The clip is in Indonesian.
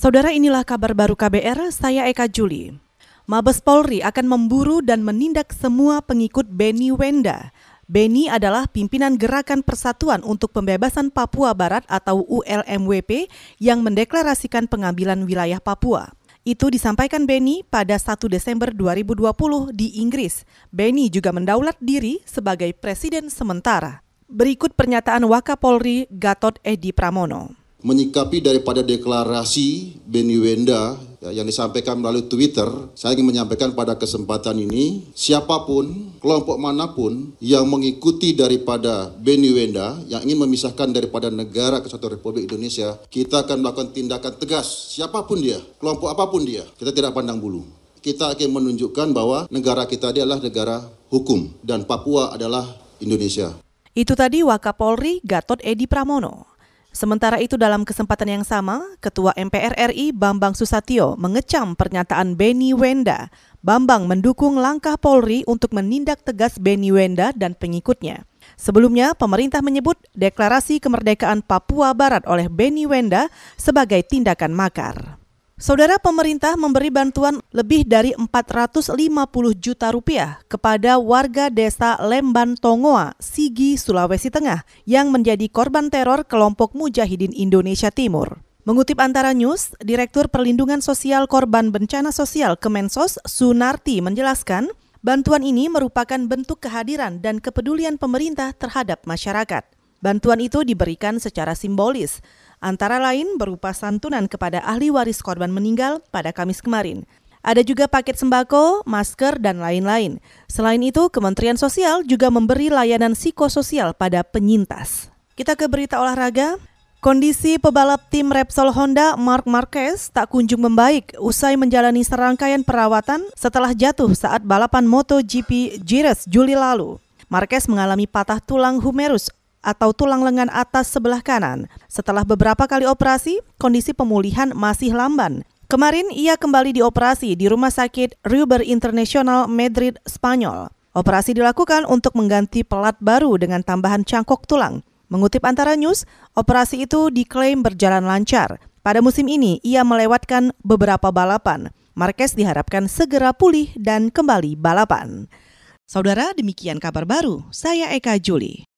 Saudara inilah kabar baru KBR, saya Eka Juli. Mabes Polri akan memburu dan menindak semua pengikut Beni Wenda. Beni adalah pimpinan Gerakan Persatuan untuk Pembebasan Papua Barat atau ULMWP yang mendeklarasikan pengambilan wilayah Papua. Itu disampaikan Beni pada 1 Desember 2020 di Inggris. Beni juga mendaulat diri sebagai presiden sementara. Berikut pernyataan Wakapolri Gatot Edi Pramono menyikapi daripada deklarasi Beni Wenda ya, yang disampaikan melalui Twitter, saya ingin menyampaikan pada kesempatan ini, siapa pun, kelompok mana pun yang mengikuti daripada Beni Wenda yang ingin memisahkan daripada negara kesatuan Republik Indonesia, kita akan melakukan tindakan tegas, siapa pun dia, kelompok apa pun dia, kita tidak pandang bulu. Kita akan menunjukkan bahwa negara kita adalah negara hukum dan Papua adalah Indonesia. Itu tadi Wakapolri Gatot Edi Pramono. Sementara itu dalam kesempatan yang sama, Ketua MPR RI Bambang Susatyo mengecam pernyataan Beni Wenda. Bambang mendukung langkah Polri untuk menindak tegas Beni Wenda dan pengikutnya. Sebelumnya, pemerintah menyebut deklarasi kemerdekaan Papua Barat oleh Beni Wenda sebagai tindakan makar. Saudara pemerintah memberi bantuan lebih dari 450 juta rupiah kepada warga desa Lemban Tongoa, Sigi, Sulawesi Tengah yang menjadi korban teror kelompok Mujahidin Indonesia Timur. Mengutip Antara News, Direktur Perlindungan Sosial Korban Bencana Sosial Kemensos Sunarti menjelaskan, bantuan ini merupakan bentuk kehadiran dan kepedulian pemerintah terhadap masyarakat. Bantuan itu diberikan secara simbolis, antara lain berupa santunan kepada ahli waris korban meninggal pada Kamis kemarin. Ada juga paket sembako, masker, dan lain-lain. Selain itu, Kementerian Sosial juga memberi layanan psikososial pada penyintas. Kita ke berita olahraga. Kondisi pebalap tim Repsol Honda Mark Marquez tak kunjung membaik usai menjalani serangkaian perawatan setelah jatuh saat balapan MotoGP Jerez Juli lalu. Marquez mengalami patah tulang humerus atau tulang lengan atas sebelah kanan. Setelah beberapa kali operasi, kondisi pemulihan masih lamban. Kemarin ia kembali dioperasi di Rumah Sakit Ruber International Madrid, Spanyol. Operasi dilakukan untuk mengganti pelat baru dengan tambahan cangkok tulang. Mengutip antara news, operasi itu diklaim berjalan lancar. Pada musim ini, ia melewatkan beberapa balapan. Marquez diharapkan segera pulih dan kembali balapan. Saudara, demikian kabar baru. Saya Eka Juli.